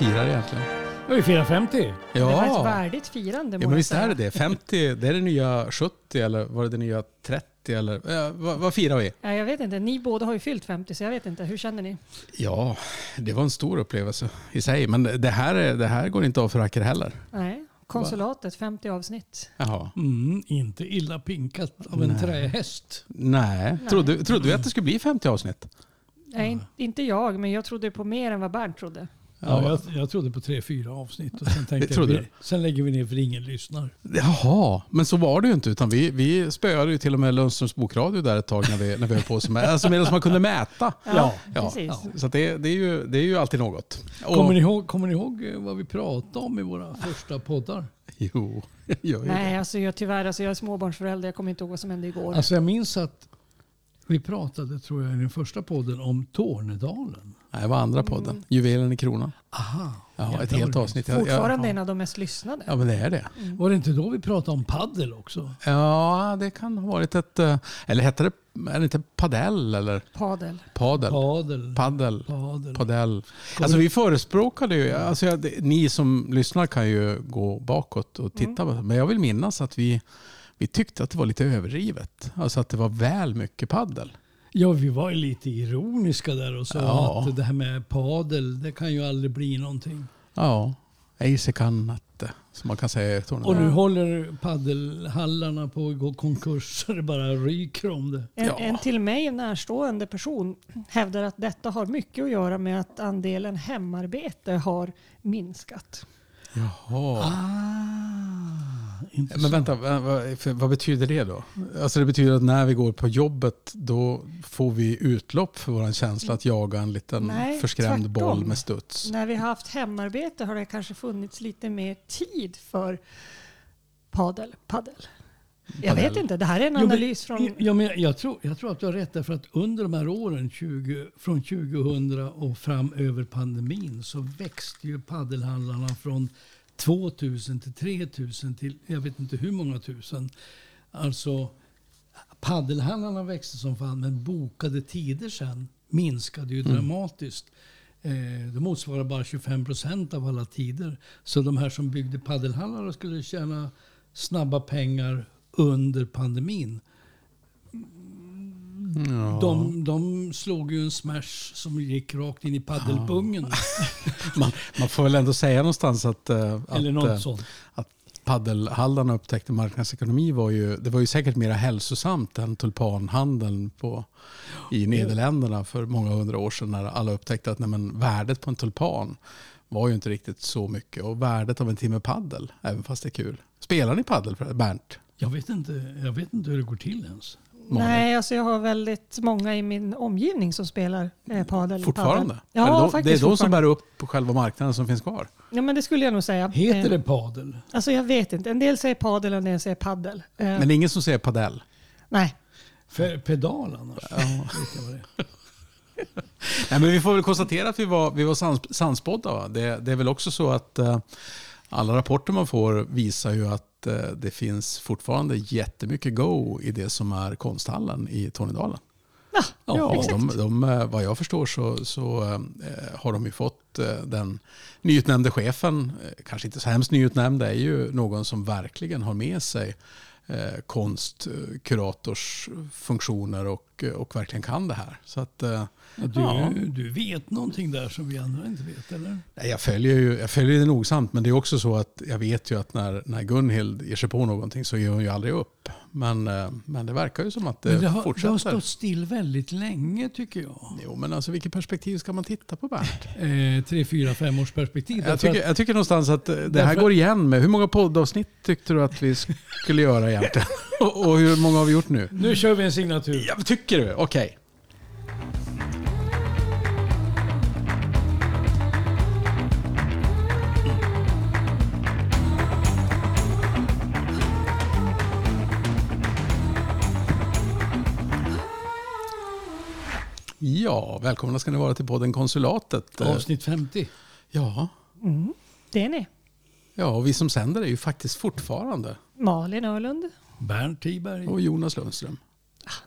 firar egentligen? Ja, vi firar 50. Det var ett Ja, värdigt firande. ja men visst är det det. 50, det är det nya 70 eller var det det nya 30 eller ja, vad, vad firar vi? Ja, jag vet inte. Ni båda har ju fyllt 50 så jag vet inte. Hur känner ni? Ja, det var en stor upplevelse i sig. Men det här, är- det här går inte av för racker heller. Nej, konsulatet 50 avsnitt. Jaha. Mm, inte illa pinkat av en trähäst. Nej, Nej. Trodde, trodde vi att det skulle bli 50 avsnitt? Nej, in- inte jag, men jag trodde på mer än vad Bernt trodde. Ja, jag, jag trodde på tre, fyra avsnitt och sen tänkte jag, vi, sen lägger vi ner för ingen lyssnar. Jaha, men så var det ju inte. Utan vi, vi spöade ju till och med Lundströms bokradio där ett tag när vi, när vi höll på. Som, alltså medan man kunde mäta. Ja, Ja, precis. ja. Så det, det, är ju, det är ju alltid något. Och, Kommer, ni ihåg, kommer ni ihåg eh, vad vi pratade om i våra första poddar? Jo, jag gör ju Nej, det. alltså jag, tyvärr, alltså jag är småbarnsförälder. Jag kommer inte ihåg vad som hände igår. Alltså jag minns att vi pratade, tror jag, i den första podden om Tornedalen. Nej, det var andra podden. Juvelen i kronan. Aha. Ja, ett helt avsnitt. Fortfarande en av de mest lyssnade. ja, men det är det. Var det inte då vi pratade om paddel också? Ja, det kan ha varit ett... eh, Eller hette det... Är det inte padel eller Padel. padel? Padel. Paddel. Padel. Padel. Alltså vi förespråkade ju, alltså jag, ni som lyssnar kan ju gå bakåt och titta på det. Men jag vill minnas att vi, vi tyckte att det var lite överdrivet. Alltså att det var väl mycket paddel. Ja, vi var ju lite ironiska där och sa Ja. att det här med padel, det kan ju aldrig bli någonting. Ja, Eise kan att som man kan säga. Och nu håller paddelhallarna på att gå konkurs så det bara ryker om det. En, Ja. en till mig närstående person hävdar att detta har mycket att göra med att andelen hemarbete har minskat. Jaha. Ah, intressant. Men vänta, vad, betyder det då? Alltså det betyder att när vi går på jobbet då får vi utlopp för vår känsla att jaga en liten Nej, förskrämd tvärtom. boll med studs. När vi har haft hemarbete har det kanske funnits lite mer tid för padel. paddel. Jag vet Padel. inte, det här är en Jo, men- analys från... Ja, men jag, tror, jag tror att du har rätt därför att under de här åren 20, från 2000 och fram över pandemin så växte ju paddelhandlarna från 2000 till 3000 till jag vet inte hur många tusen. Alltså paddelhandlarna växte som fan men bokade tider sen minskade ju dramatiskt. Eh, det motsvarar bara 25 procent av alla tider. Så de här som byggde paddelhallar skulle tjäna snabba pengar under pandemin. Ja. De, de slog ju en smash som gick rakt in i paddelpungen. Man, man får väl ändå säga någonstans att, eh, att, något eh, att paddelhallarna upptäckte marknadsekonomi var ju, det var ju säkert mer hälsosamt än tulpanhandeln på, i Nederländerna för många hundra år sedan när alla upptäckte att nej, men, värdet på en tulpan var ju inte riktigt så mycket och värdet av en timme paddel, även fast det är kul. Spelar ni paddel Bernt? Jag vet, inte, jag vet inte hur det går till ens. Malin? Nej, alltså jag har väldigt många i min omgivning som spelar eh, padel. Fortfarande? Padel. Ja, Eller de, faktiskt det är de som bär upp på själva marknaden som finns kvar. Ja, men det skulle jag nog säga. Heter Eh, det padel? Alltså jag vet inte. En del säger padel och en del säger paddel. Eh, Men det är ingen som säger padel. Nej. För pedal annars? Ja. Det. Nej, men vi får väl konstatera att vi var, vi var sans, sannspådda. Va? Det, det är väl också så att eh, alla rapporter man får visar ju att eh, det finns fortfarande jättemycket go i det som är konsthallen i Tornedalen. Ja, Ja, exakt. de, de, eh, vad jag förstår så, så eh, har de ju fått eh, den nyutnämnde chefen, eh, kanske inte så hemskt nyutnämnd, det är ju någon som verkligen har med sig eh, konst, eh, kurators funktioner och, och verkligen kan det här. Så att, eh, Du, Ja. du vet någonting där som vi andra inte vet, eller? Nej, Jag följer, ju, jag följer det nogsamt, men det är också så att jag vet ju att när, när Gunhild ger sig på någonting så ger hon ju aldrig upp. Men, eh, men det verkar ju som att det, Men det, har, det fortsätter. har stått still väldigt länge tycker jag. Jo, men alltså vilket perspektiv ska man titta på Bernt? Eh, tre, fyra, fem års perspektiv. Jag tycker, jag tycker någonstans att det här Därför- går igen med, hur många poddavsnitt tyckte du att vi skulle göra egentligen? och, och hur många har vi gjort nu? Nu kör vi en signatur. Ja, tycker du? Okej. Ja, välkomna ska ni vara till podden Konsulatet. Eh, Avsnitt 50. Ja, Mm, det är ni. ja, och vi som sänder är ju faktiskt fortfarande Malin Öhlund. Bernt Tiberg. och Jonas Lundström.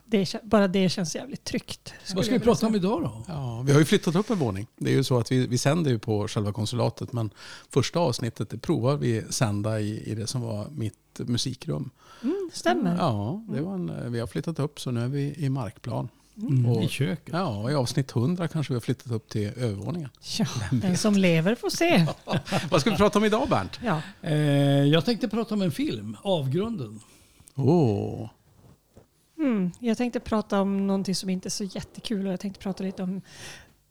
det, kä- bara det känns jävligt tryggt. Vad ska vi prata om idag då? Ja, vi har ju flyttat upp en våning. Det är ju så att vi, vi sänder ju på själva konsulatet men första avsnittet det provar vi sända i, i det som var mitt musikrum. Mm, stämmer. Ja, det var en, vi har flyttat upp så nu är vi i markplan. Mm, Och- I köket. Ja, i avsnitt 100 kanske vi har flyttat upp till övervåningen. Ja, den som lever får se. Vad ska vi prata om idag Bernt? Ja. Eh, jag tänkte prata om en film, Avgrunden. Åh, Mm, jag tänkte prata om någonting som inte är så jättekul. och Jag tänkte prata lite om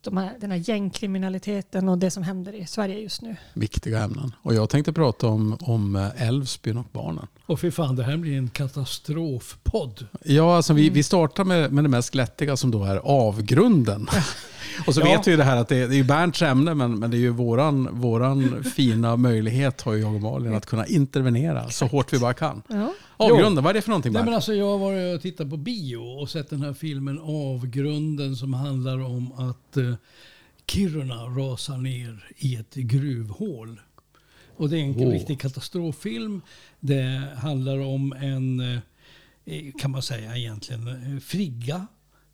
de här, den här gängkriminaliteten och det som händer i Sverige just nu. viktiga ämnen. Och jag tänkte prata om, om eh, Älvsbyn och barnen. Och för fan, det här blir en katastrofpodd. Ja, alltså Mm. vi, vi startar med, med det mest glättiga som då är avgrunden. Och så Ja. vet vi ju det här att det, det är ju Bernts ämne men, men det är ju våran, våran fina möjlighet har ju jag och Malin att kunna intervenera så hårt vi bara kan. Ja. Avgrunden, vad är det för någonting Nej, men alltså, jag har varit och tittat på bio och sett den här filmen Avgrunden som handlar om att eh, Kiruna rasar ner i ett gruvhål. Och det är en Åh. riktig katastroffilm. Det handlar om en, eh, kan man säga egentligen, eh, Frigga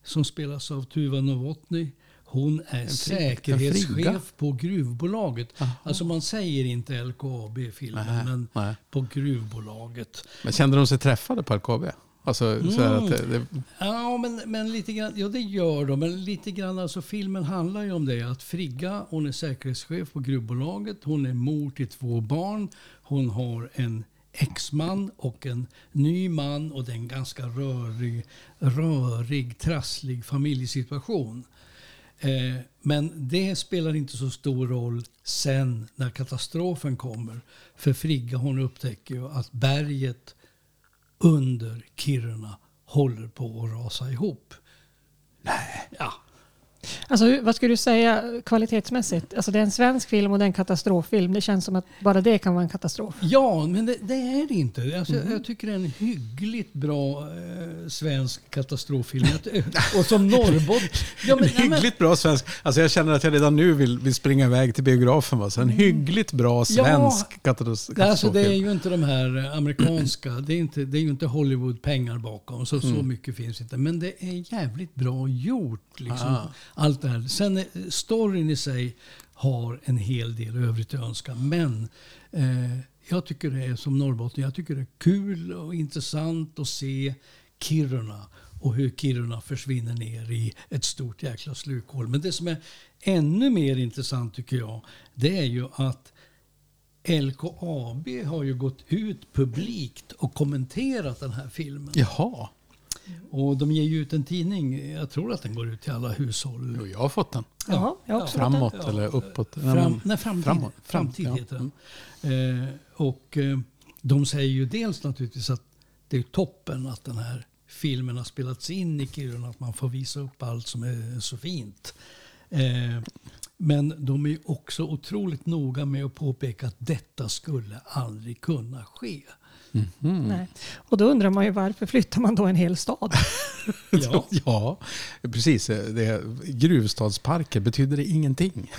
som spelas av Tuva Novotny. Hon är? En säkerhetschef på gruvbolaget. Aha. Alltså man säger inte LKAB i filmen, Nej, men nej. på gruvbolaget. Men kände de sig träffade på LKAB? Alltså, så här att det, det, Ja, men, men lite grann, ja det gör de. Men lite grann, alltså filmen handlar ju om det. Att Frigga, hon är säkerhetschef på gruvbolaget. Hon är mor till två barn. Hon har en exman och en ny man. Och det är en ganska rörig, rörig trasslig familjesituation. Eh, men det spelar inte så stor roll sen när katastrofen kommer. För Frigga hon upptäcker ju att berget under Kiruna håller på att rasa ihop. Nej. Ja. Alltså, vad skulle du säga kvalitetsmässigt? Alltså, det är en svensk film och det är en katastroffilm. Det känns som att bara det kan vara en katastrof. ja, men det, det är det inte. Alltså, Mhm. Jag tycker det är en hyggligt bra eh, svensk katastroffilm. Och som norrbott... Ja, men, en nej, men, hyggligt bra svensk... Alltså jag känner att jag redan nu vill, vill springa iväg till biografen. Va? Så en hyggligt bra svensk katastrof. Nej, Alltså det är ju inte de här eh, amerikanska, det är, inte, det är ju inte Hollywood-pengar bakom. Så, så mycket finns inte. Men det är jävligt bra gjort. Liksom, Ah. allt det här. Sen eh, storyn i sig har en hel del övrigt att önska. Men eh, jag tycker det är som Norrbotten. jag tycker det är kul och intressant att se Kiruna och hur Kiruna försvinner ner i ett stort jäkla slukhål. Men det som är ännu mer intressant tycker jag, det är ju att LKAB har ju gått ut publikt och kommenterat den här filmen. Jaha, och de ger ju ut en tidning, jag tror att den går ut till alla hushåll. jo, jag har fått den. Jaha, jag har också fått Framåt Ja. eller uppåt. Nej, Fram, men- nej, framtid, framåt. framtid Fram- ja. heter den. Eh, och eh, de säger ju dels naturligtvis att det är toppen att den här filmen har spelats in i Kiruna, att man får visa upp allt som är så fint. Eh, men de är också otroligt noga med att påpeka att detta skulle aldrig kunna ske. Nej. Och då undrar man ju varför flyttar man då en hel stad? Ja. ja, precis. Det, gruvstadsparker betyder det ingenting.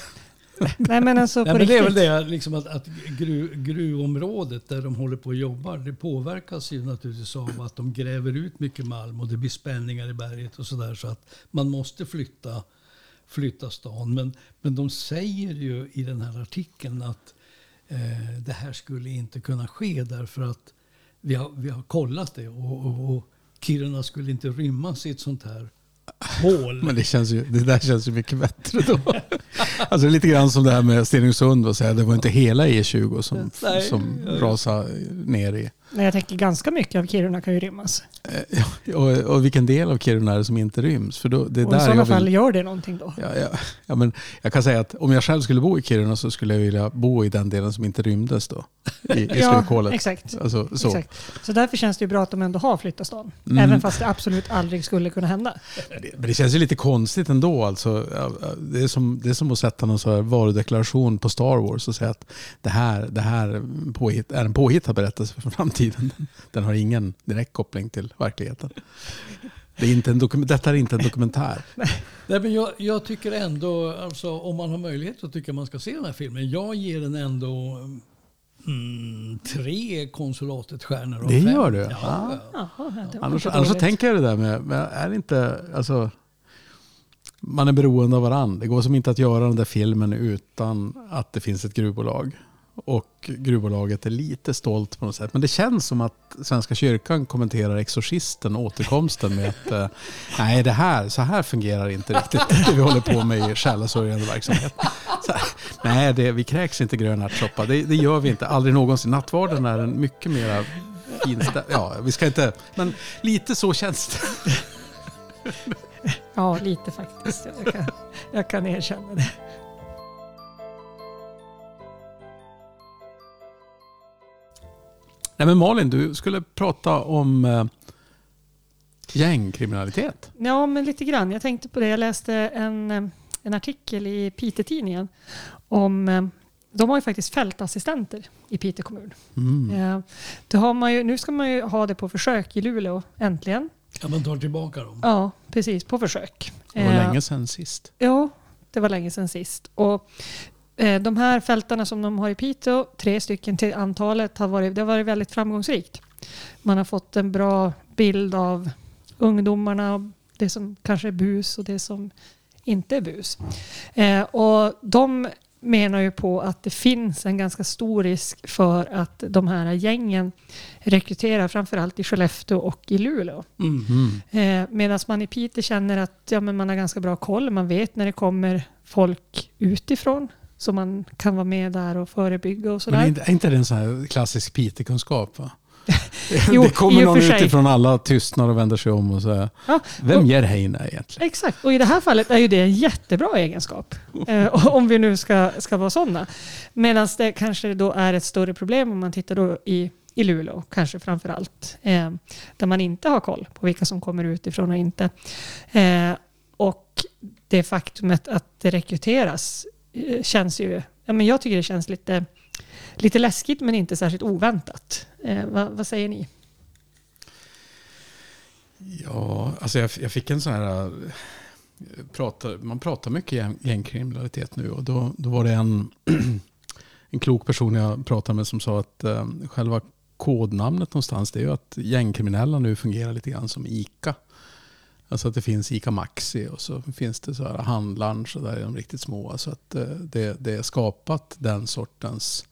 Nej men alltså på Nej, men det är väl det liksom att, att gruv, gruvområdet där de håller på och jobbar, det påverkas ju naturligtvis av att de gräver ut mycket malm och det blir spänningar i berget och sådär. Så att man måste flytta, flytta stan. Men, men de säger ju i den här artikeln att eh, det här skulle inte kunna ske därför att vi har, vi har kollat det och, och, och Kiruna skulle inte rymmas i ett sånt här hål. Men det, känns ju, det där känns ju mycket bättre då. alltså lite grann som det här med Stenungsund. Och det var inte hela E20 som, Nej. som rasade ner i. Nej, jag tänker ganska mycket av Kiruna kan ju rymmas. Eh, ja, Och, och vilken del av Kiruna är det som inte ryms? För då, det är Och i där sådana jag vill, fall gör det någonting då. Ja, ja, ja, men jag kan säga att om jag själv skulle bo i Kiruna så skulle jag vilja bo i den delen som inte rymdes då. I, i Ja, slukhålet. exakt. Alltså, så. Exakt. Så därför känns det ju bra att de ändå har flyttat stan. Mm. Även fast det absolut aldrig skulle kunna hända. Det, men det känns ju lite konstigt ändå. Alltså, det, är som, det är som att sätta någon så här varudeklaration på Star Wars och säga att det här, det här påhitt, är en påhittad berättelse för framtiden. Den har ingen direkt koppling till verkligheten. Det är inte en detta är inte en dokumentär. Nej, men jag, jag tycker ändå, alltså, om man har möjlighet så tycker jag man ska se den här filmen. Jag ger den ändå Mm, tre konsulatet stjärnor av Det fem. gör du? Ja, Ah. ja. Jaha, det var Annars, annars tänker jag det där med, men är det inte, alltså, man är beroende av varandra. Det går som inte att göra den där filmen utan att det finns ett gruvbolag. Och gruvbolaget är lite stolt på något sätt. Men det känns som att Svenska kyrkan kommenterar Exorcisten, återkomsten med att eh, nej, det här, så här fungerar inte riktigt det vi håller på med i själasörjande verksamhet. Så, nej, det, vi kräks inte grön ärtsoppa. Det, det gör vi inte, aldrig någonsin. Nattvarden är en mycket mera finstämd... Ja, vi ska inte... Men lite så känns det. Ja, lite faktiskt. Jag kan, jag kan erkänna det. Nej men Malin, du skulle prata om eh, gängkriminalitet. Ja, men lite grann. Jag tänkte på det. Jag läste en, eh, en artikel i Piteå-tidningen om eh, de har ju faktiskt fältassistenter i Piteå kommun. Mm. Eh, Det har man ju, nu ska man ju ha det på försök i Luleå, äntligen. Ja, man tar tillbaka dem. Ja, precis. På försök. Det var Eh, länge sedan sist. Ja, det var länge sedan sist. Och, de här fältarna som de har i Piteå, tre stycken till antalet, har varit, det har varit väldigt framgångsrikt. Man har fått en bra bild av ungdomarna, det som kanske är bus och det som inte är bus. Eh, och de menar ju på att det finns en ganska stor risk för att de här gängen rekryterar framförallt i Skellefteå och i Luleå. Mm. Mm. Eh, Medan man i Piteå känner att ja, men man har ganska bra koll. Man vet när det kommer folk utifrån. Så man kan vara med där och förebygga och Men sådär. är inte, är inte det en sån här klassisk Piteå-kunskap? Va? Jo, det kommer någon utifrån, alla tystnar och vänder sig om och säger Ja, Vem och- ger Heine egentligen? Exakt, och i det här fallet är ju det en jättebra egenskap. Eh, om vi nu ska, ska vara sådana. Medan det kanske då är ett större problem om man tittar då i, i Luleå, kanske framför allt. Eh, där man inte har koll på vilka som kommer utifrån och inte. Eh, och det faktumet att det rekryteras Eh, känns ju... Ja, men jag tycker det känns lite, lite läskigt men inte särskilt oväntat. Eh, vad, vad säger ni? Ja, alltså jag, jag fick en sån här... Eh, prata, man pratar mycket gängkriminalitet nu och då, då var det en, en klok person jag pratade med som sa att eh, själva kodnamnet någonstans det är ju att gängkriminella nu fungerar lite grann som ICA. Alltså att det finns ICA Maxi och så finns det så här handlunch och där är de riktigt små. Så att eh, det, det är skapat den sortens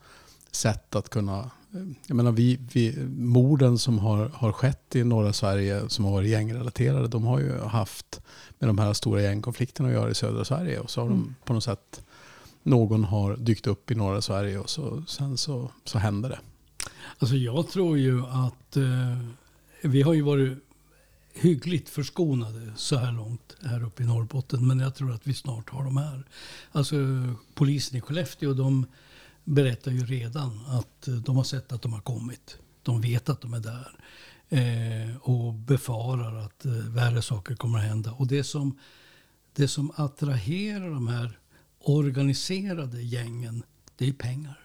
sätt att kunna... eh, Jag menar, vi, vi, morden som har, har skett i norra Sverige som har varit gängrelaterade, de har ju haft med de här stora gängkonflikterna att göra i södra Sverige. Och så har Mm. de på något sätt, någon har dykt upp i norra Sverige och så, sen så, så händer det. Alltså jag tror ju att eh, vi har ju varit hyggligt förskonade så här långt här uppe i Norrbotten. Men jag tror att vi snart har de här. Alltså polisen i Skellefteå de berättar ju redan att eh, de har sett att de har kommit. De vet att de är där. Eh, och befarar att eh, värre saker kommer att hända. Och det som, det som attraherar de här organiserade gängen, det är pengar.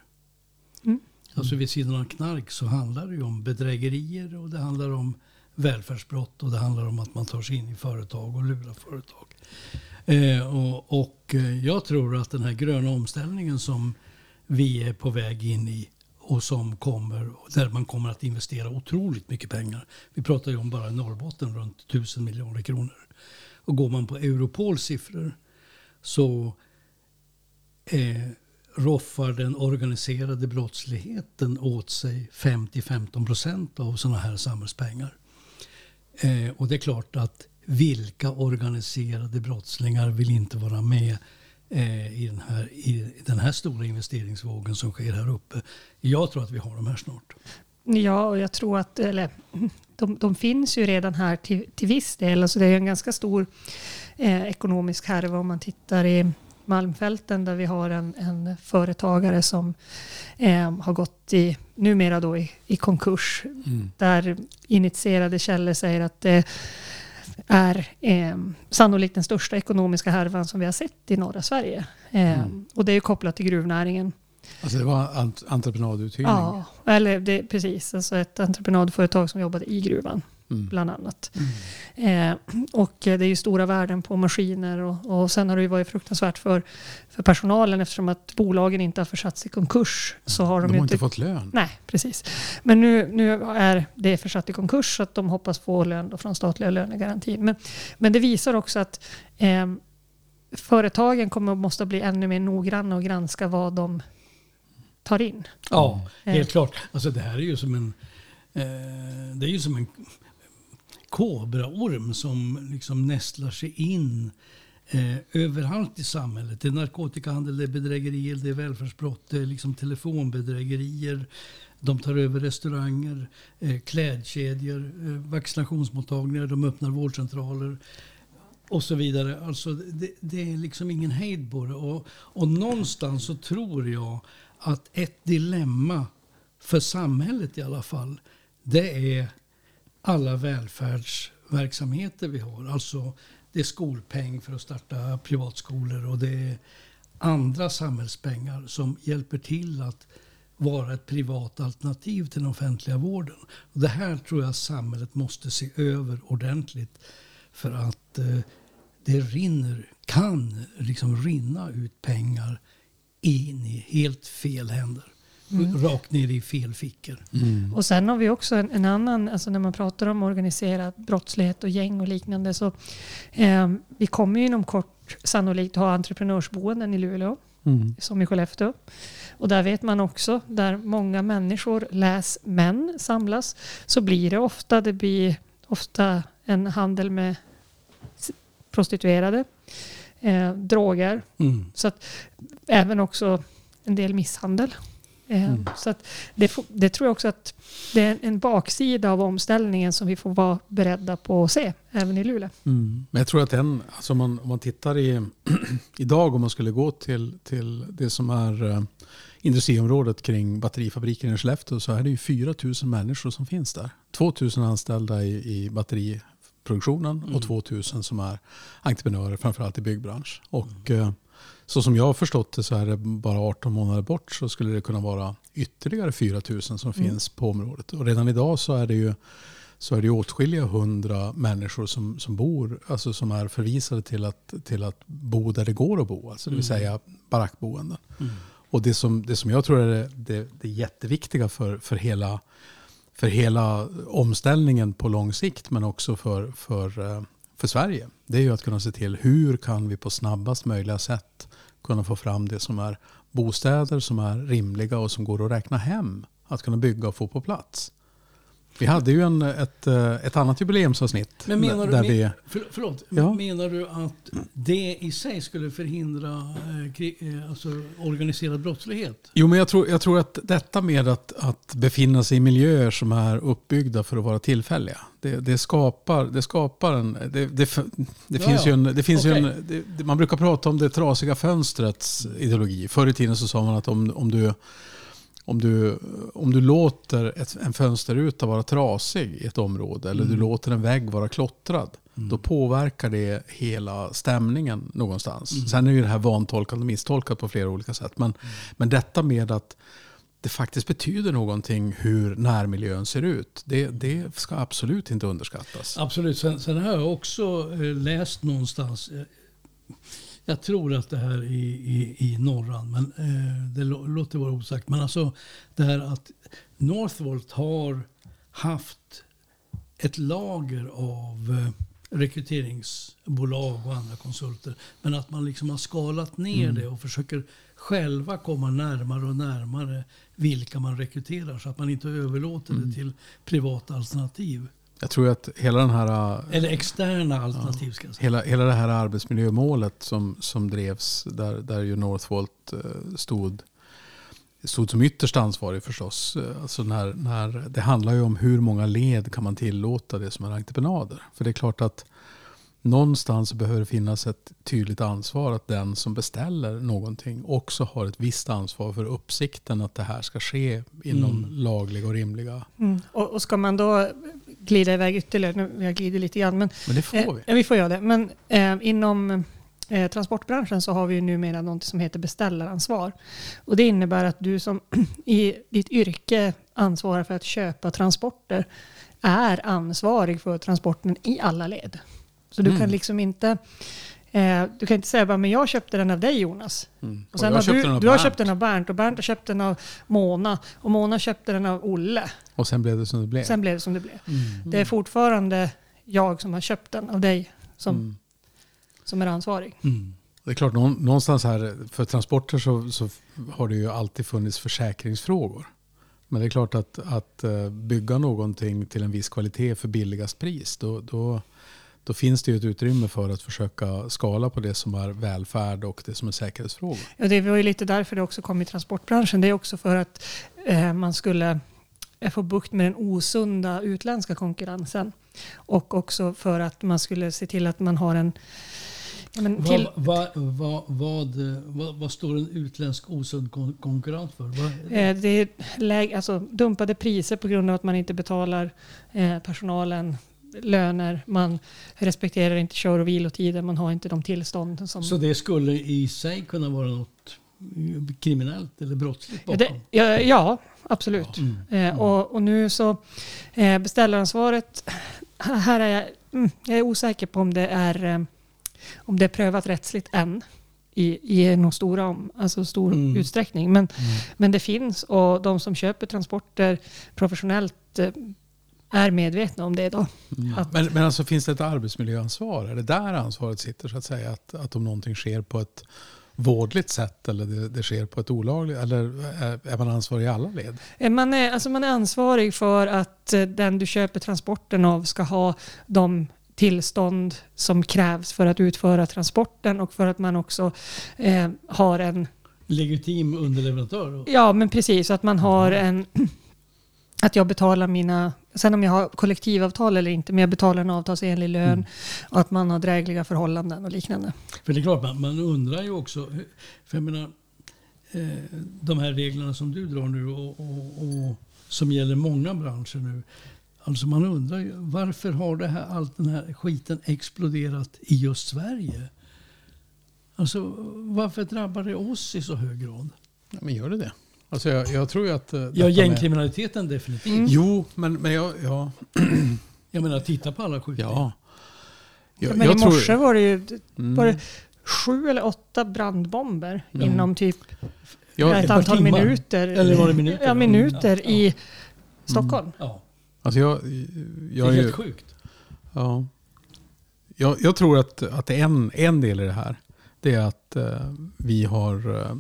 Mm. Alltså vid sidan av knark så handlar det ju om bedrägerier och det handlar om välfärdsbrott och det handlar om att man tar sig in i företag och lurar företag. Eh, och, och eh, jag tror att den här gröna omställningen som vi är på väg in i och som kommer, där man kommer att investera otroligt mycket pengar. Vi pratar ju om bara Norrbotten runt 1000 miljarder kronor. Och går man på Europols siffror så eh, roffar den organiserade brottsligheten åt sig 50-15 procent av sådana här samhällspengar. Eh, och det är klart att vilka organiserade brottslingar vill inte vara med eh, i, den här, i den här stora investeringsvågen som sker här uppe. Jag tror att vi har de här snart. Ja, och jag tror att eller, de, de finns ju redan här till, till viss del. Alltså det är en ganska stor eh, ekonomisk härva om man tittar i Malmfälten där vi har en, en företagare som eh, har gått i, numera då i, i konkurs. Där initierade källor säger att det är eh, sannolikt den största ekonomiska härvan som vi har sett i norra Sverige. Eh, Mm. Och det är ju kopplat till gruvnäringen. Alltså det var ent- entreprenaduthyrning. Ja, eller det, precis. Alltså ett entreprenadföretag som jobbade i gruvan. Mm. bland annat. Eh, och eh, det är ju stora värden på maskiner och, och sen har det ju varit fruktansvärt för, för personalen eftersom att bolagen inte har försatts i konkurs. Så har de, De har inte fått lön. Nej, precis. Men nu, nu är det försatt i konkurs så att de hoppas få lön då från statliga lönegarantin. Men, men det visar också att eh, företagen kommer att måste bli ännu mer noggranna och granska vad de tar in. Ja, Mm. helt klart. Alltså det här är ju som en, eh, det är ju som en kobraorm som liksom nästlar sig in eh, överallt i samhället. Det är narkotikahandel, det är bedrägerier, det är välfärdsbrott, det är liksom telefonbedrägerier. De tar över restauranger, eh, klädkedjor, eh, vaccinationsmottagningar, de öppnar vårdcentraler och så vidare. Alltså det, det är liksom ingen hejd på det. Och, och någonstans så tror jag att ett dilemma för samhället i alla fall, det är alla välfärdsverksamheter vi har. Alltså det är skolpeng för att starta privatskolor och det är andra samhällspengar som hjälper till att vara ett privat alternativ till den offentliga vården. Och det här tror jag samhället måste se över ordentligt för att eh, det rinner, kan liksom rinna ut pengar in i helt fel händer. Rakt ner i fel fickor. Och sen har vi också en, en annan, alltså när man pratar om organiserad brottslighet och gäng och liknande så eh, vi kommer ju inom kort sannolikt ha entreprenörsboenden i Luleå Mm. som i Skellefteå. Och där vet man också, där många människor, läs män, samlas, så blir det ofta, det blir ofta en handel med prostituerade, eh, droger, Mm. så att även också en del misshandel. Eh, Mm. Så att det, det tror jag också att det är en baksida av omställningen som vi får vara beredda på att se, även i Luleå. Mm. Men jag tror att den, alltså om, man, om man tittar i, idag om man skulle gå till, till det som är eh, industriområdet kring batterifabriken i Skellefteå så är det ju 4 000 människor som finns där. 2 000 anställda i, i batteriproduktionen Mm. och 2 000 som är entreprenörer framförallt i byggbransch. Och eh, så som jag har förstått det så är det bara 18 månader bort så skulle det kunna vara ytterligare 4 000 som finns på området. Och redan idag så är det ju så är det åtskilliga hundra människor som, som bor, alltså som är förvisade till att, till att bo där det går att bo, alltså det vill säga barackboenden. Och det som, det som jag tror är det, det, det jätteviktiga för, för, hela, för hela omställningen på lång sikt, men också för, för, eh, för Sverige, det är ju att kunna se till hur kan vi på snabbast möjliga sätt kunna få fram det som är bostäder som är rimliga och som går att räkna hem, att kunna bygga och få på plats. Vi hade ju en, ett, eh, ett annat jubileumsavsnitt. Men menar du, där vi, för, förlåt, Ja. menar du att det i sig skulle förhindra eh, eh, alltså organiserad brottslighet? jo, men jag tror, jag tror att detta med att, att befinna sig i miljöer som är uppbyggda för att vara tillfälliga. Det, det skapar, det skapar en... Det, det, det Ja, finns ju en... Det finns ju okej. en man brukar prata om det trasiga fönstrets ideologi. Förr i tiden så sa man att om, om du... Om du, om du låter ett, en fönsterruta vara trasig i ett område eller du låter en vägg vara klottrad. Då påverkar det hela stämningen någonstans. Sen är ju det här vantolkat och misstolkat på flera olika sätt. Men, men detta med att det faktiskt betyder någonting hur närmiljön ser ut. Det, det ska absolut inte underskattas. Absolut. Sen, sen har jag också eh, läst någonstans, eh, jag tror att det här är i, i Norran, men eh, det lå- låter vara osagt. Men alltså det här att Northvolt har haft ett lager av eh, rekryteringsbolag och andra konsulter. Men att man liksom har skalat ner det och försöker själva komma närmare och närmare vilka man rekryterar så att man inte överlåter det till privata alternativ. Jag tror att hela, den här, Eller externa alternativ ska jag säga. hela, hela det här arbetsmiljömålet som, som drevs, där, där ju Northvolt eh, stod, stod som ytterst ansvarig förstås. Alltså när, när, det handlar ju om hur många led kan man tillåta det som är entreprenader. För det är klart att någonstans behöver det finnas ett tydligt ansvar att den som beställer någonting också har ett visst ansvar för uppsikten att det här ska ske inom lagliga och rimliga. Mm. Och, och ska man då glida iväg ytterligare, nu jag glider lite grann, men Men det får Eh, vi. Ja, vi får göra det. Men eh, inom eh, transportbranschen så har vi ju numera något som heter beställaransvar. Och det innebär att du som i ditt yrke ansvarar för att köpa transporter är ansvarig för transporten i alla led. Så du Mm. kan liksom inte eh, du kan inte säga bara, men jag köpte den av dig Jonas. Mm. Och sen jag har du, du har köpt den av Bernt och Bernt har köpt den av Mona och Mona köpte den av Olle. Och sen blev det som det blev. Sen blev det som det blev. Mm. Det är fortfarande jag som har köpt den av dig som, Mm. som är ansvarig. Mm. Det är klart, någon- någonstans här för transporter så, så har det ju alltid funnits försäkringsfrågor. Men det är klart att, att eh, bygga någonting till en viss kvalitet för billigast pris, då, då, då finns det ju ett utrymme för att försöka skala på det som är välfärd och det som är säkerhetsfrågor. Ja, det var ju lite därför det också kom i transportbranschen. Det är också för att eh, man skulle eh, få bukt med den osunda utländska konkurrensen. Och också för att man skulle se till att man har en... Men till, Vad, vad, vad, vad, vad, står en utländsk osund kon- konkurrent för? Vad är det? eh, det är läg, alltså, dumpade priser på grund av att man inte betalar eh, personalen löner. Man respekterar inte kör och vilotider. Man har inte de tillstånd som... Så det skulle i sig kunna vara något kriminellt eller brottsligt Ja, bakom? det, ja, ja, absolut. Mm. Eh, och, och nu så eh, beställaransvaret. Här är jag, mm, jag är osäker på om det är eh, om det är prövat rättsligt än i, i någon stora, om- alltså stor Mm. utsträckning. Men, Mm. men det finns och de som köper transporter professionellt eh, är medvetna om det idag. Att- Men, men alltså finns det ett arbetsmiljöansvar? Är det där ansvaret sitter så att säga? Att, att om någonting sker på ett vådligt sätt eller det, det sker på ett olagligt eller är, är man ansvarig i alla led? Man är, alltså man är ansvarig för att eh, den du köper transporten av ska ha de tillstånd som krävs för att utföra transporten och för att man också eh, har en Legitim underleverantör? Ja, men precis. Att man har en... Att jag betalar mina... Sen om jag har kollektivavtal eller inte, men jag betalar en avtalsenlig lön Mm. och att man har drägliga förhållanden och liknande. För det är klart, man, man undrar ju också. För jag menar, eh, de här reglerna som du drar nu och, och, och som gäller många branscher nu. Alltså man undrar ju varför har det här, allt den här skiten exploderat i just Sverige? Alltså varför drabbar det oss i så hög grad? Ja, men gör det det? Alltså jag, jag tror ju att... eh, Ja, detta med- gängkriminaliteten definitivt. Mm. Jo, men, men jag... Ja, Jag menar, titta på alla skjutningar. ja. Jag, men jag i tror- morse var det ju Mm. var det sju eller åtta brandbomber Mm. inom typ jag, ett ett antal timmar. minuter. Eller var det minuter? Ja, minuter Ja. i Stockholm. Ja, alltså jag, det jag, är är ju- helt sjukt. Ja. Jag, jag tror att, att det en, en del i det här. Det är att eh, vi har... Eh,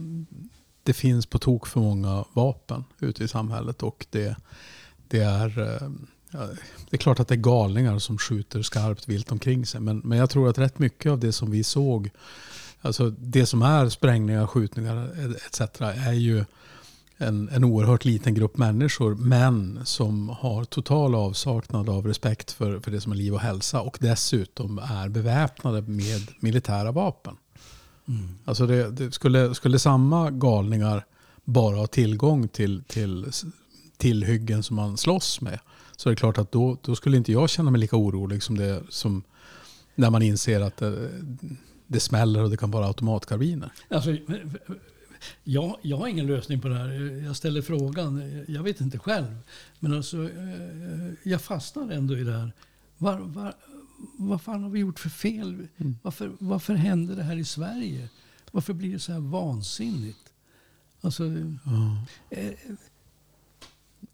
det finns på tok för många vapen ute i samhället. Och det, det är... Eh, ja, det är klart att det är galningar som skjuter skarpt vilt omkring sig. Men, men jag tror att rätt mycket av det som vi såg, alltså det som är sprängningar, skjutningar etc. är ju en, en oerhört liten grupp människor men som har total avsaknad av respekt för, för det som är liv och hälsa och dessutom är beväpnade med militära vapen. Mm. Alltså det, det skulle, skulle samma galningar bara ha tillgång till, till tillhyggen som man slåss med så är det klart att då, då skulle inte jag känna mig lika orolig som, det, som när man inser att det, det smäller och det kan vara automatkarbiner. Alltså, jag, jag har ingen lösning på det här. Jag ställer frågan. Jag vet inte själv. Men alltså, eh, jag fastnar ändå i det här. Var, var, vad fan har vi gjort för fel? Mm. Varför, varför händer det här i Sverige? Varför blir det så här vansinnigt? Alltså, eh,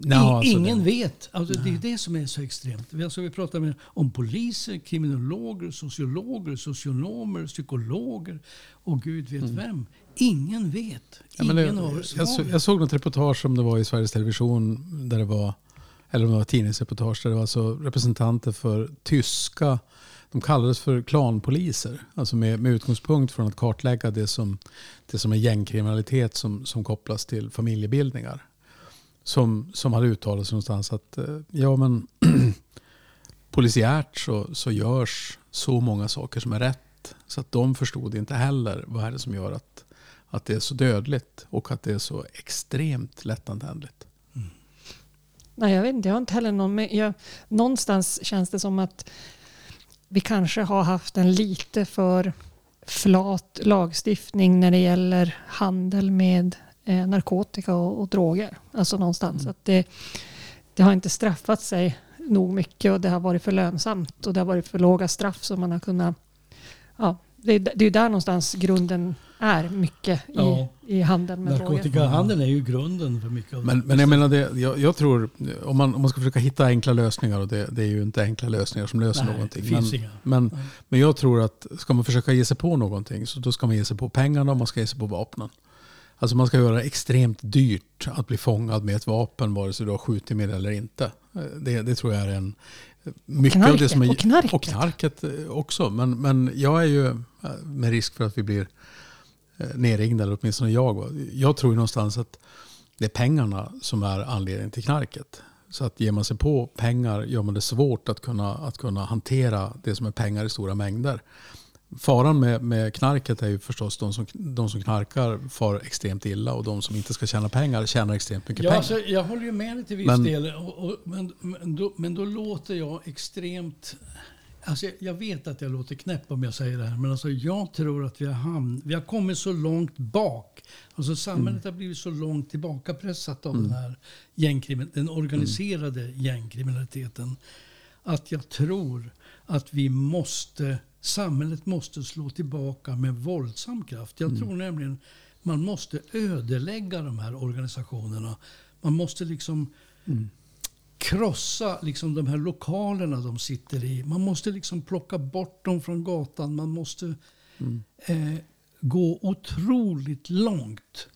Ja, i- alltså ingen det- vet. Alltså, det är det som är så extremt. Vi- Alltså, vi pratar med, om poliser, kriminologer, sociologer, socionomer, psykologer och gud vet vem. Ingen vet. Mm. Ja, Ingen det, har jag, jag såg något reportage som det var i Sveriges Television där det var, eller om det var tidningsreportage, där det var alltså representanter för tyska, de kallades för klanpoliser. Alltså med, med utgångspunkt från att kartlägga det som, det som är gängkriminalitet som, som kopplas till familjebildningar. Som, som hade uttalat sig någonstans att eh, ja men polisiärt så, så görs så många saker som är rätt. Så att de förstod inte heller vad är det som gör att att det är så dödligt och att det är så extremt lättantändligt. Nej, jag vet inte. Jag har inte heller någon... Men jag, någonstans känns det som att vi kanske har haft en lite för flat lagstiftning när det gäller handel med eh, narkotika och, och droger. Alltså någonstans. Att det, det har inte straffat sig nog mycket och det har varit för lönsamt och det har varit för låga straff som man har kunnat... Ja, det, är- det är där någonstans grunden är mycket i, Ja. i handeln med. Narkotikahandeln är ju grunden för mycket av Men, men jag menar, det, jag, jag tror, om man, om man ska försöka hitta enkla lösningar, och det, det är ju inte enkla lösningar som löser Nej, någonting. det finns men, inga. men, Nej. men jag tror att ska man försöka ge sig på någonting, så då ska man ge sig på pengarna och man ska ge sig på vapnen. Alltså man ska göra det extremt dyrt att bli fångad med ett vapen, vare sig du har skjutit med det eller inte. Det, det tror jag är en... Mycket av det som är, och knarket. och knarket eh, också. Men, men jag är ju, eh, med risk för att vi blir eh, nerringda, eller åtminstone jag. Jag tror ju någonstans att det är pengarna som är anledningen till knarket. Så att ger man sig på pengar gör man det svårt att kunna, att kunna hantera det som är pengar i stora mängder. Faran med, med knarket är ju förstås de som, de som knarkar far extremt illa och de som inte ska tjäna pengar tjänar extremt mycket Ja, pengar. alltså, jag håller ju med dig till viss Men- del. Och, och, men, men, då, men då låter jag extremt... Alltså, jag- vet att jag låter knäpp om jag säger det här, men alltså, jag tror att vi har, hamn, vi har kommit så långt bak. Alltså, samhället har blivit så långt tillbakapressat av den här gängkrimin- den organiserade gängkriminaliteten. Att jag tror att vi måste, samhället måste slå tillbaka med våldsam kraft. Jag tror nämligen man måste ödelägga de här organisationerna. Man måste liksom krossa liksom de här lokalerna de sitter i. Man måste liksom plocka bort dem från gatan. Man måste eh, gå otroligt långt.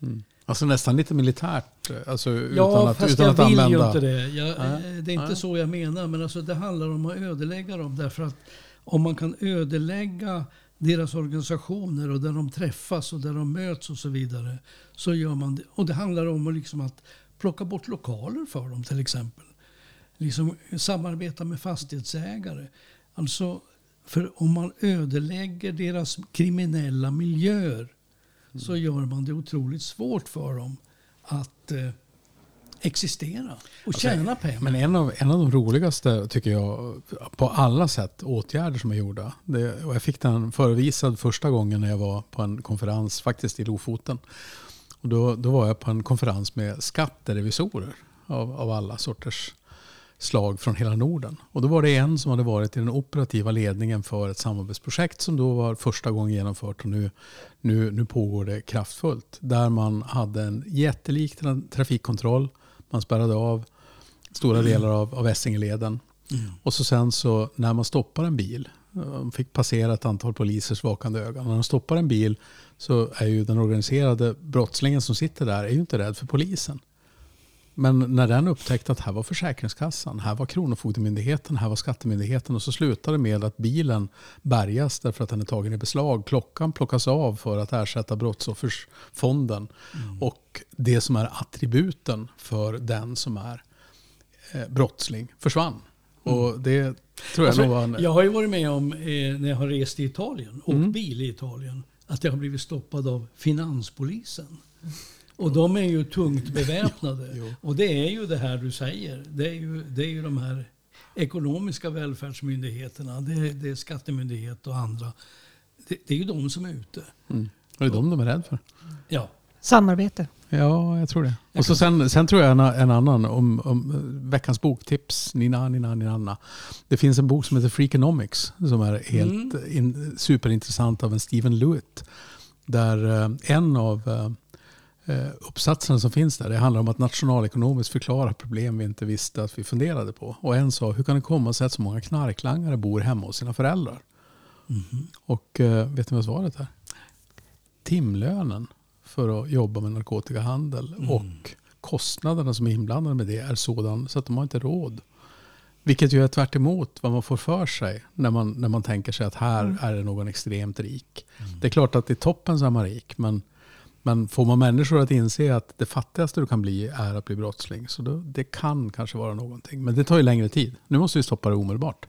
Alltså nästan lite militärt. eh, Alltså utan Ja, att, fast utan jag att vill använda... ju inte det. Jag, eh, det är inte Nej. så jag menar. Men alltså, det handlar om att ödelägga dem. Därför att om man kan ödelägga deras organisationer och där de träffas och där de möts och så vidare. Så gör man det. Och det handlar om att, liksom att plocka bort lokaler för dem till exempel. Liksom samarbeta med fastighetsägare. Alltså, för om man ödelägger deras kriminella miljöer så gör man det otroligt svårt för dem att eh, existera och tjäna pengar. Men en av, en av de roligaste, tycker jag, på alla sätt, åtgärder som är gjorda. Det, jag fick den förevisad första gången när jag var på en konferens, faktiskt i Lofoten. Och då, då var jag på en konferens med skatterevisorer av, av alla sorters slag från hela Norden. Och då var det en som hade varit i den operativa ledningen för ett samarbetsprojekt som då var första gången genomfört och nu, nu, nu pågår det kraftfullt. Där man hade en jättelik tra- trafikkontroll. Man spärrade av stora delar av, av Essingeleden. Och så sen så när man stoppar en bil, de fick passera ett antal polisers vakande ögon. När de stoppar en bil så är ju den organiserade brottslingen som sitter där är ju inte rädd för polisen. Men när den upptäckte att här var Försäkringskassan, här var Kronofogdemyndigheten, här var Skattemyndigheten och så slutade det med att bilen bärgas därför att den är tagen i beslag. Klockan plockas av för att ersätta brottsoffersfonden. Och det som är attributen för den som är eh, brottsling försvann. Och det tror jag Alltså, nog en... jag har ju varit med om eh, när jag har rest i Italien, och Mm. bil i Italien, att jag har blivit stoppad av finanspolisen. Och de är ju tungt beväpnade. Jo. Och det är ju det här du säger. Det är ju, det är ju de här ekonomiska välfärdsmyndigheterna. Det är, det är skattemyndighet och andra. Det, det är ju de som är ute. Mm. Och det är de de är rädda för. Ja. Samarbete. Ja, jag tror det. Och så sen, sen tror jag en, en annan om, om eh, veckans boktips. Nina, Nina, Nina. Det finns en bok som heter Freakonomics som är helt in, superintressant av en Stephen Lewitt. Där eh, en av eh, uppsatserna som finns där det handlar om att nationalekonomiskt förklara problem vi inte visste att vi funderade på. Och en sa, hur kan det komma sig att så många knarklangare bor hemma hos sina föräldrar? Och eh, vet ni vad svaret är? Timlönen för att jobba med narkotikahandel och kostnaderna som är inblandade med det är sådan så att de har inte råd. Vilket ju är tvärt emot vad man får för sig när man, när man tänker sig att här är det någon extremt rik. Det är klart att i toppen så är man rik, men, men får man människor att inse att det fattigaste du kan bli är att bli brottsling, så då, det kan kanske vara någonting. Men det tar ju längre tid. Nu måste vi stoppa det omedelbart.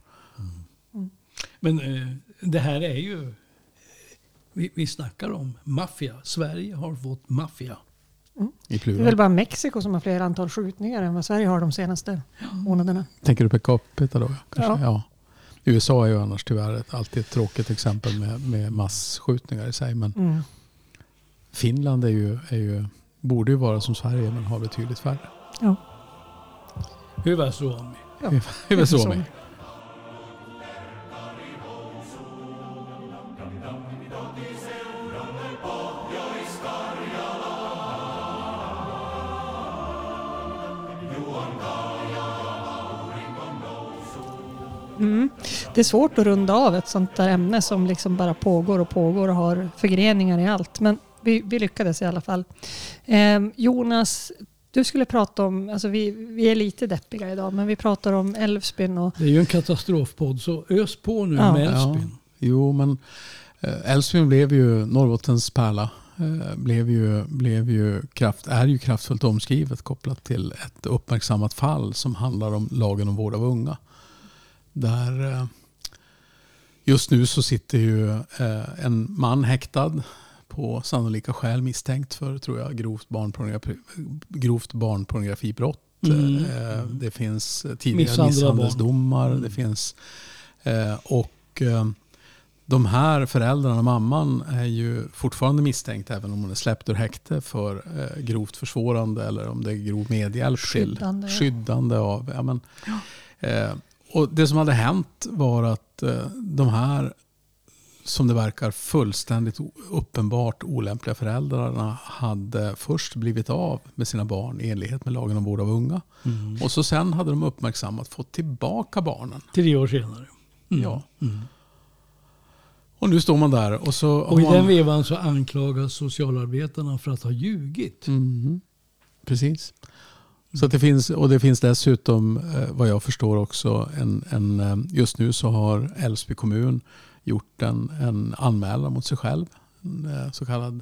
Men eh, det här är ju... Vi, vi snackar om maffia. Sverige har fått maffia. I Det är väl bara Mexiko som har fler antal skjutningar än vad Sverige har de senaste månaderna. Tänker du per capita då? Kanske? Ja. Ja. USA är ju annars tyvärr alltid ett tråkigt exempel med, med massskjutningar i sig. Men Mm. Finland är ju, är ju, borde ju vara som Sverige men har betydligt färre. Ja. Hyvä Suomi. Ja, så. så. med. Mm. Det är svårt att runda av ett sånt där ämne som liksom bara pågår och pågår och har förgreningar i allt. Men vi, vi lyckades i alla fall. Eh, Jonas, du skulle prata om, alltså vi, vi är lite deppiga idag, men vi pratar om Älvsbyn och Det är ju en katastrofpodd så ös på nu Ja. med Ja, Älvsbyn. jo, men eh, Älvsbyn blev ju Norrbottens pärla. Eh, Blev ju, blev ju kraft, är ju kraftfullt omskrivet kopplat till ett uppmärksammat fall som handlar om lagen om vård av unga. Där eh, just nu så sitter ju en man häktad på sannolika skäl misstänkt för tror jag, grovt, barnpornografi, grovt barnpornografibrott. Mm. Eh, Det finns tidigare misshandelsdomar. Mm. Det finns, eh, och eh, de här föräldrarna, mamman, är ju fortfarande misstänkt även om hon är släppt ur häkte för eh, grovt försvårande eller om det är grov medhjälp Skyddande, till ja. skyddande av. Ja, men, eh, och det som hade hänt var att eh, de här som det verkar fullständigt uppenbart olämpliga föräldrarna hade först blivit av med sina barn i enlighet med lagen om vård av unga. Mm. Och så sen hade de uppmärksammat fått tillbaka barnen. Tre år senare. Mm. Ja. Mm. Och nu står man där och så Och i man- den vevan så anklagas socialarbetarna för att ha ljugit. Mhm. Precis. Så att det finns, och det finns dessutom eh, vad jag förstår också en, en, eh, just nu så har Älvsby kommun gjort en, en anmälan mot sig själv. En eh, så kallad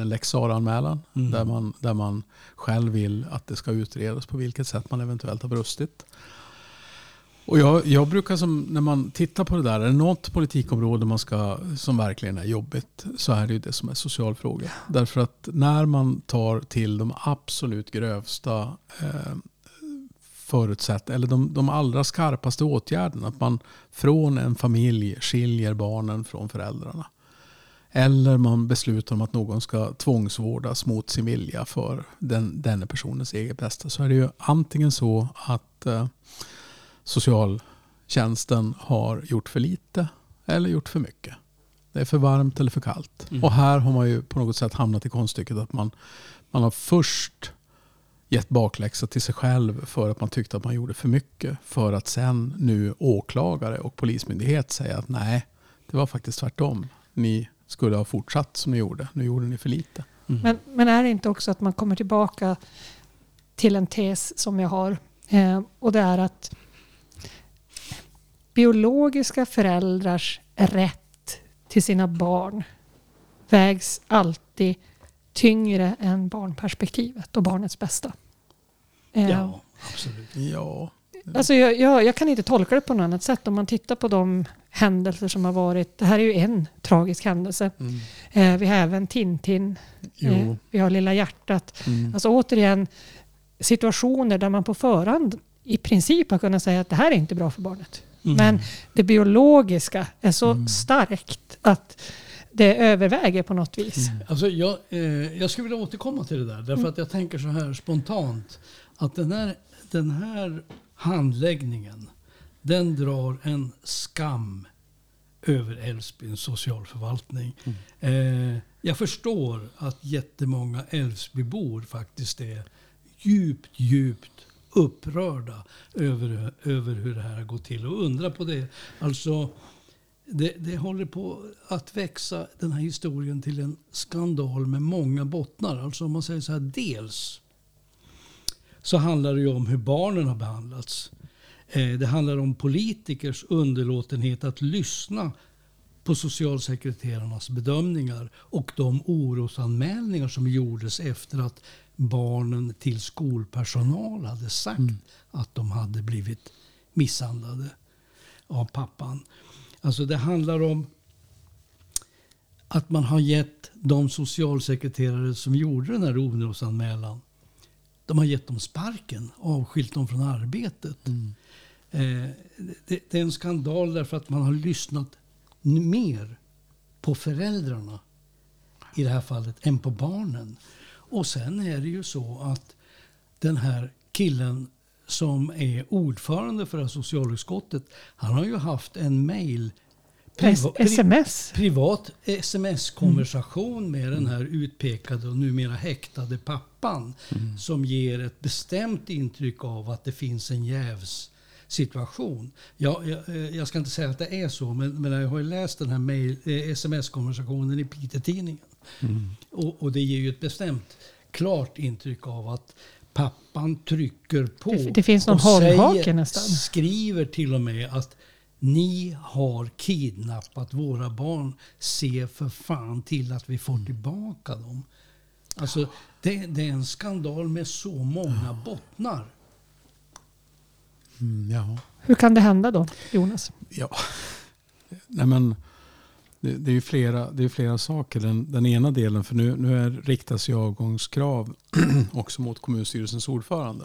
en lex Sara-anmälan. Mm. Där, man, där man själv vill att det ska utredas på vilket sätt man eventuellt har brustit. Och jag, jag brukar som, när man tittar på det där, är det något politikområde man ska, som verkligen är jobbigt så är det ju det som är socialfrågor. Därför att när man tar till de absolut grövsta eh, förutsätt, eller de, de allra skarpaste åtgärderna, att man från en familj skiljer barnen från föräldrarna. Eller man beslutar om att någon ska tvångsvårdas mot sin vilja för den, denna personens eget bästa. Så är det ju antingen så att eh, socialtjänsten har gjort för lite eller gjort för mycket. Det är för varmt eller för kallt. Mm. Och här har man ju på något sätt hamnat i konststycket att man, man har först gett bakläxa till sig själv för att man tyckte att man gjorde för mycket. För att sen nu åklagare och polismyndighet säger att nej, det var faktiskt tvärtom. Ni skulle ha fortsatt som ni gjorde. Nu gjorde ni för lite. Mm. Men, men är det inte också att man kommer tillbaka till en tes som jag har? Eh, och det är att biologiska föräldrars rätt till sina barn vägs alltid tyngre än barnperspektivet och barnets bästa. Eh, Ja, absolut. Ja, Alltså jag, jag, jag kan inte tolka det på något annat sätt. Om man tittar på de händelser som har varit. Det här är ju en tragisk händelse. mm. Eh, vi har även Tintin. Eh, vi har Lilla hjärtat. Mm. Alltså återigen situationer där man på förhand i princip har kunnat säga att det här är inte bra för barnet. Mm. Men det biologiska är så Mm. starkt att det överväger på något vis. Mm. Alltså jag, eh, jag skulle vilja återkomma till det där. Därför att jag tänker så här spontant. Att den här, den här handläggningen. Den drar en skam över Älvsbyns socialförvaltning. Eh, jag förstår att jättemånga Älvsbybor faktiskt är djupt, djupt upprörda över, över hur det här har gått till. Och undrar på det. Alltså, det, det håller på att växa den här historien till en skandal med många bottnar. Alltså om man säger så här, dels så handlar det ju om hur barnen har behandlats. Eh, det handlar om politikers underlåtenhet att lyssna på socialsekreterarnas bedömningar och de orosanmälningar som gjordes efter att barnen till skolpersonal hade sagt att de hade blivit misshandlade av pappan. Alltså det handlar om att man har gett de socialsekreterare som gjorde den här orosanmälan, de har gett dem sparken, avskilt dem från arbetet. Mm. Eh, det, det är en skandal därför att man har lyssnat mer på föräldrarna i det här fallet än på barnen. Och sen är det ju så att den här killen som är ordförande för socialutskottet, han har ju haft en mail priva- sms. privat sms-konversation med den här utpekade och numera häktade pappan som ger ett bestämt intryck av att det finns en jävssituation. Jag, jag, eh, jag ska inte säga att det är så, men, men jag har läst den här mail, eh, sms-konversationen i Piteå-tidningen. Och, och det ger ju ett bestämt, klart intryck av att pappan trycker på. Det- det finns någon hållhake nästan. Skriver till och med att ni har kidnappat våra barn. Se för fan till att vi får tillbaka dem. Alltså, det, det är en skandal med så många bottnar. Mm, ja. Hur kan det hända då, Jonas? Ja. Nej, men det, det är ju flera, det är flera saker. Den, den ena delen, för nu, nu är, riktas ju avgångskrav också mot kommunstyrelsens ordförande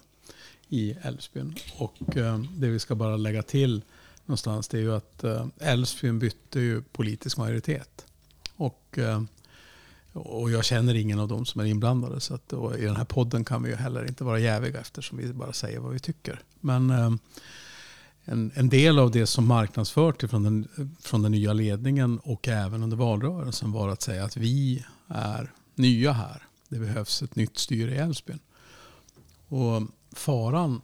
i Älvsbyn. Och eh, det vi ska bara lägga till någonstans det är ju att eh, Älvsbyn bytte ju politisk majoritet. Och, eh, och jag känner ingen av dem som är inblandade. Så att, och I den här podden kan vi ju heller inte vara jäviga eftersom vi bara säger vad vi tycker. Men eh, en, en del av det som marknadsfört från den, från den nya ledningen och även under valrörelsen var att säga att vi är nya här. Det behövs ett nytt styre i Älvsbyn. Och faran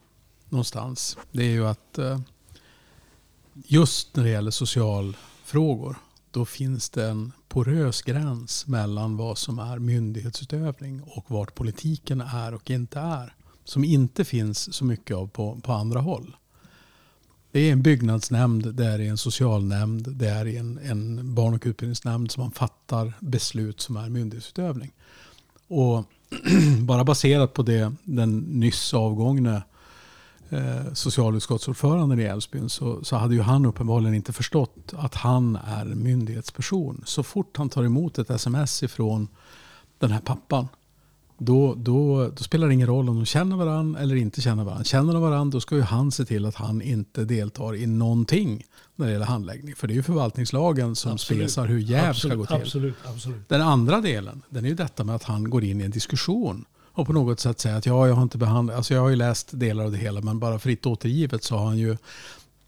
någonstans det är ju att eh, just när det gäller socialfrågor då finns det en porös gräns mellan vad som är myndighetsutövning och vart politiken är och inte är. Som inte finns så mycket av på, på andra håll. Det är en byggnadsnämnd, det är en socialnämnd, det är en, en barn och utbildningsnämnd som man fattar beslut som är myndighetsutövning. Och bara baserat på det, den nyss avgångne eh, socialutskottsordföranden i Älvsbyn så, så hade ju han uppenbarligen inte förstått att han är myndighetsperson. Så fort han tar emot ett sms ifrån den här pappan då, då, då spelar det ingen roll om de känner varandra eller inte känner varandra. Känner de varandra då ska ju han se till att han inte deltar i någonting när det gäller handläggning. För det är ju förvaltningslagen som Absolut. spesar hur jäv ska gå till. Absolut, absolut. Den andra delen, den är ju detta med att han går in i en diskussion och på något sätt säger att ja, jag har inte behandlat, alltså jag har ju läst delar av det hela, men bara fritt återgivet så har han ju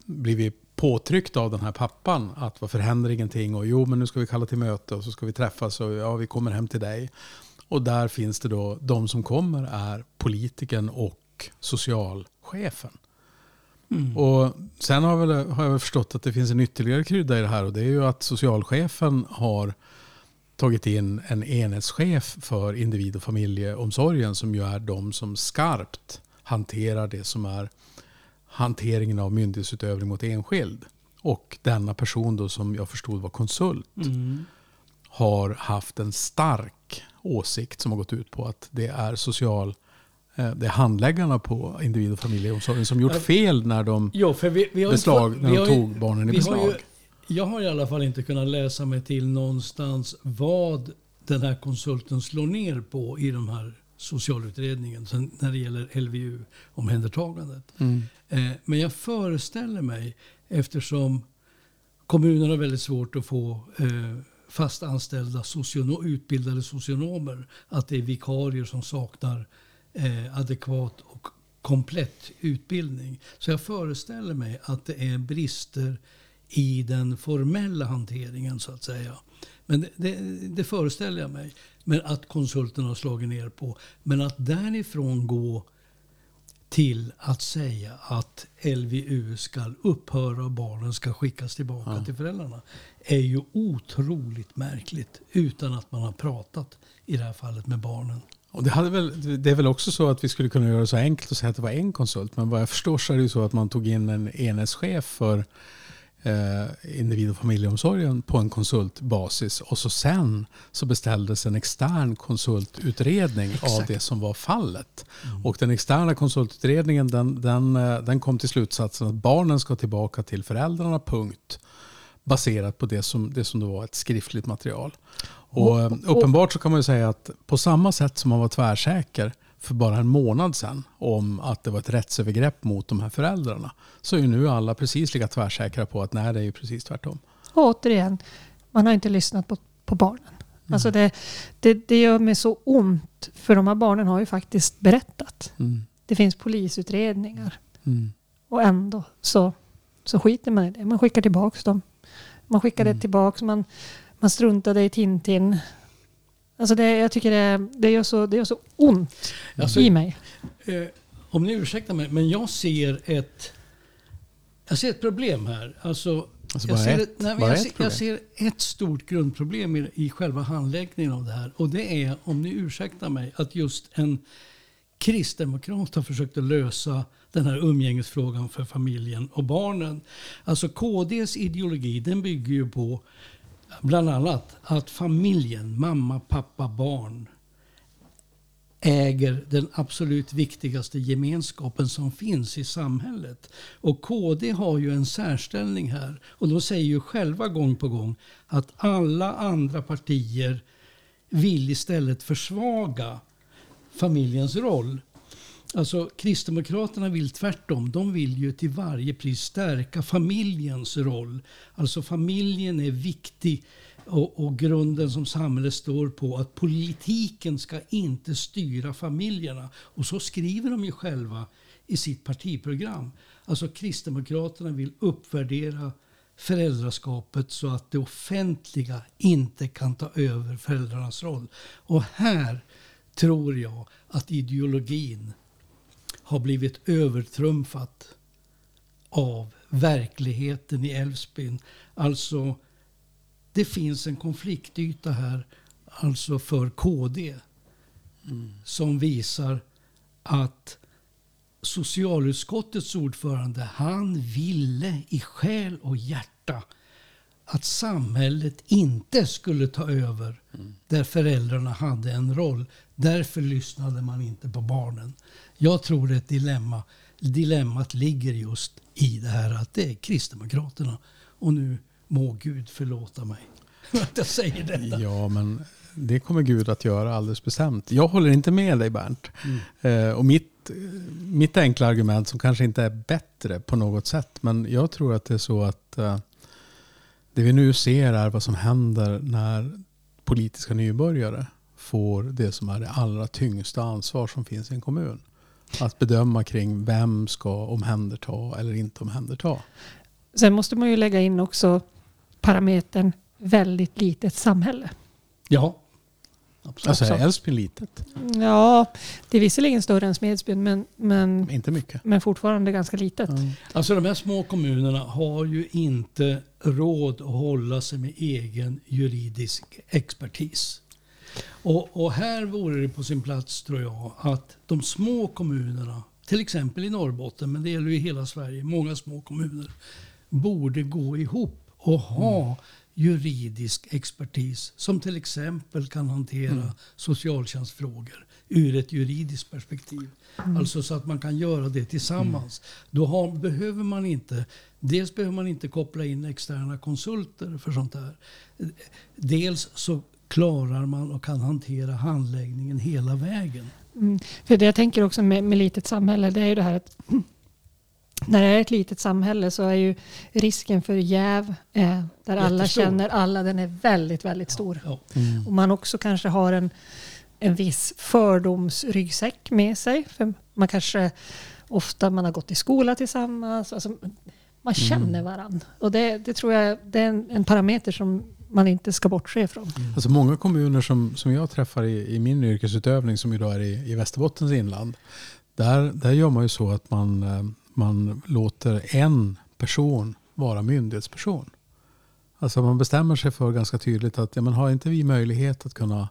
blivit påtryckt av den här pappan att varför händer ingenting och jo, men nu ska vi kalla till möte och så ska vi träffas och ja, vi kommer hem till dig. Och där finns det då, de som kommer är politikern och socialchefen. Mm. Och sen har, väl, har jag väl förstått att det finns en ytterligare krydda i det här och det är ju att socialchefen har tagit in en enhetschef för individ och familjeomsorgen som ju är de som skarpt hanterar det som är hanteringen av myndighetsutövning mot enskild. Och denna person då som jag förstod var konsult Mm. har haft en stark åsikt som har gått ut på att det är social eh, det är handläggarna på individ och familjeomsorgen som gjort fel när de, Ja, vi, vi beslag, fått- när de ju- tog barnen i vi har beslag. ju- jag har i alla fall inte kunnat läsa mig till någonstans vad den här konsulten slår ner på i de här socialutredningen när det gäller LVU-omhändertagandet. Mm. Eh, Men jag föreställer mig, eftersom kommunerna har väldigt svårt att få eh, fast anställda sociono- utbildade socionomer, att det är vikarier som saknar eh, adekvat och komplett utbildning. Så jag föreställer mig att det är brister i den formella hanteringen så att säga. Men det, det, det föreställer jag mig. Men att konsulten har slagit ner på. Men att därifrån gå till att säga att LVU ska upphöra och barnen ska skickas tillbaka Ja. till föräldrarna är ju otroligt märkligt utan att man har pratat i det här fallet med barnen. Och det, hade väl, det är väl också så att vi skulle kunna göra det så enkelt och säga att det var en konsult. Men vad jag förstår så är det ju så att man tog in en enhetschef för eh, individ och familjeomsorgen på en konsultbasis. Och så sen så beställdes en extern konsultutredning av Exakt. det som var fallet. Och den externa konsultutredningen den, den, eh, den kom till slutsatsen att barnen ska tillbaka till föräldrarna, punkt. Baserat på det som, det som då var ett skriftligt material. Och, eh, uppenbart så kan man ju säga att på samma sätt som man var tvärsäker för bara en månad sedan om att det var ett rättsövergrepp mot de här föräldrarna så är ju nu alla precis lika tvärsäkra på att nej, det är ju precis tvärtom. Och återigen, man har inte lyssnat på, på barnen. Mm. Alltså det, det, det gör mig så ont, för de här barnen har ju faktiskt berättat. Mm. Det finns polisutredningar. Mm. Och ändå så, så skiter man i det. Man skickar tillbaks dem. Man skickade Mm. tillbaks, man, man struntade i Tintin. Alltså det, jag tycker det, det, gör så, det gör så ont Alltså, i mig. Eh, om ni ursäktar mig, men jag ser ett, jag ser ett problem här. Alltså, Alltså jag, ser ett- ett, nej, jag, ett ser, problem. jag ser ett stort grundproblem i, i själva handläggningen av det här. Och det är, om ni ursäktar mig, att just en kristdemokrat har försökt att lösa den här umgängesfrågan för familjen och barnen. Alltså KDs ideologi den bygger ju på bland annat att familjen, mamma, pappa, barn äger den absolut viktigaste gemenskapen som finns i samhället. Och KD har ju en särställning här. Och de säger ju själva gång på gång att alla andra partier vill istället försvaga familjens roll. Alltså Kristdemokraterna vill tvärtom. De vill ju till varje pris stärka familjens roll. Alltså familjen är viktig och, och grunden som samhället står på. Att politiken ska inte styra familjerna. Och så skriver de ju själva i sitt partiprogram. Alltså Kristdemokraterna vill uppvärdera föräldraskapet så att det offentliga inte kan ta över föräldrarnas roll. Och här tror jag att ideologin har blivit övertrumfat av verkligheten i Älvsbyn. Alltså, det finns en konfliktyta här, alltså för KD, som visar att socialutskottets ordförande, han ville i själ och hjärta att samhället inte skulle ta över där föräldrarna hade en roll. Därför lyssnade man inte på barnen. Jag tror ett dilemma. Dilemmat ligger just i det här att det är Kristdemokraterna. Och nu må Gud förlåta mig att jag säger detta. Ja, men det kommer Gud att göra alldeles bestämt. Jag håller inte med dig Bernt. Mm. Eh, och mitt, mitt enkla argument som kanske inte är bättre på något sätt. Men jag tror att det är så att eh, det vi nu ser är vad som händer när politiska nybörjare får det som är det allra tyngsta ansvar som finns i en kommun. Att bedöma kring vem ska omhänderta eller inte omhänderta. Sen måste man ju lägga in också parametern väldigt litet samhälle. Ja, absolut. Alltså är. Älvsbyn litet? Ja, det är visserligen större än Smedsbyn men, men, Inte mycket. men fortfarande ganska litet. Alltså de här små kommunerna har ju inte råd att hålla sig med egen juridisk expertis. Och, och här vore det på sin plats tror jag att de små kommunerna, till exempel i Norrbotten, men det gäller ju i hela Sverige, många små kommuner, borde gå ihop och ha juridisk expertis som till exempel kan hantera socialtjänstfrågor ur ett juridiskt perspektiv. Alltså så att man kan göra det tillsammans. Då har, behöver man inte, dels behöver man inte koppla in externa konsulter för sånt här. Dels så klarar man och kan hantera handläggningen hela vägen. Mm. För det jag tänker också med, med litet samhälle det är ju det här att när det är ett litet samhälle så är ju risken för jäv eh, där alla känner alla den är väldigt, väldigt stor. Ja. Och man också kanske har en, en viss fördomsryggsäck med sig. För man kanske ofta man har gått i skola tillsammans. Alltså, man känner varandra. Och det, det tror jag det är en, en parameter som man inte ska bortse ifrån. Alltså många kommuner som, som jag träffar i, i min yrkesutövning som idag är i, i Västerbottens inland. Där, där gör man ju så att man, eh, man låter en person vara myndighetsperson. Alltså man bestämmer sig för ganska tydligt att ja, men har inte vi möjlighet att kunna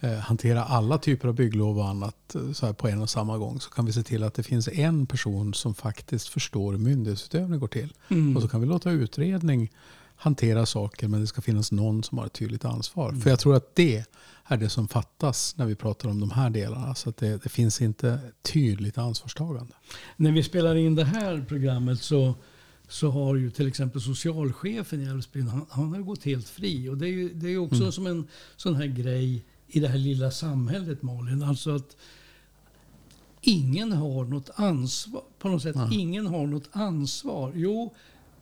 eh, hantera alla typer av bygglov och annat eh, så här på en och samma gång så kan vi se till att det finns en person som faktiskt förstår hur myndighetsutövning går till. Mm. Och så kan vi låta utredning hantera saker men det ska finnas någon som har ett tydligt ansvar. Mm. För jag tror att det är det som fattas när vi pratar om de här delarna. Så att det, det finns inte tydligt ansvarstagande. När vi spelar in det här programmet så, så har ju till exempel socialchefen i Älvsbyn, han, han har gått helt fri. Och det är ju det är också som en sån här grej i det här lilla samhället Malin. Alltså att ingen har något ansvar. På något sätt, ingen har något ansvar. Jo,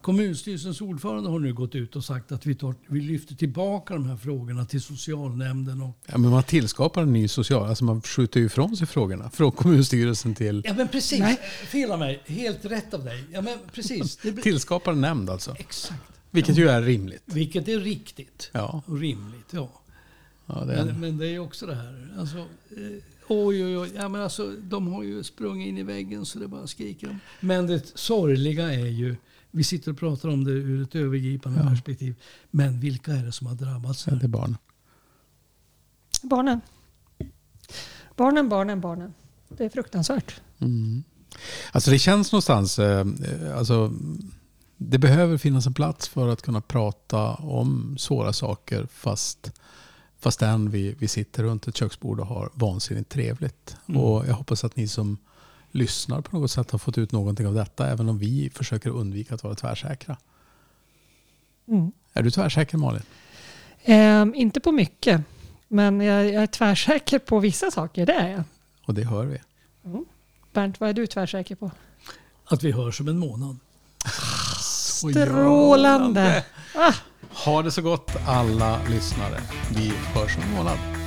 Kommunstyrelsens ordförande har nu gått ut och sagt att vi, tar, vi lyfter tillbaka de här frågorna till socialnämnden. Och, Ja, men man tillskapar en ny social... Alltså man skjuter ju ifrån sig frågorna. Från kommunstyrelsen till... ja men precis, Nej. fel av mig. Helt rätt av dig. Ja men precis. Det blir, Tillskapar en nämnd alltså. exakt. Vilket ju är rimligt. Vilket är riktigt Ja, och rimligt. Ja. ja det är Men, men det är också det här. Alltså, eh, oj, oj, oj. Ja, men alltså, de har ju sprungit in i väggen så det bara skriker om. Men det sorgliga är ju, vi sitter och pratar om det ur ett övergripande Ja. perspektiv. Men vilka är det som har drabbats? Ja, Här? det är barn. Barnen. Barnen, barnen, barnen. Det är fruktansvärt. Mm. Alltså det känns någonstans... Eh, alltså, det behöver finnas en plats för att kunna prata om svåra saker fast, fastän vi, vi sitter runt ett köksbord och har vansinnigt trevligt. Mm. Och jag hoppas att ni som lyssnar på något sätt har fått ut någonting av detta även om vi försöker undvika att vara tvärsäkra. Mm. Är du tvärsäker Malin? Ehm, inte på mycket, men jag, jag är tvärsäker på vissa saker. Det är jag. Och det hör vi. Bernt, vad är du tvärsäker på? Att vi hörs om en månad. Strålande! Ah. Ha det så gott alla lyssnare. Vi hörs om en månad.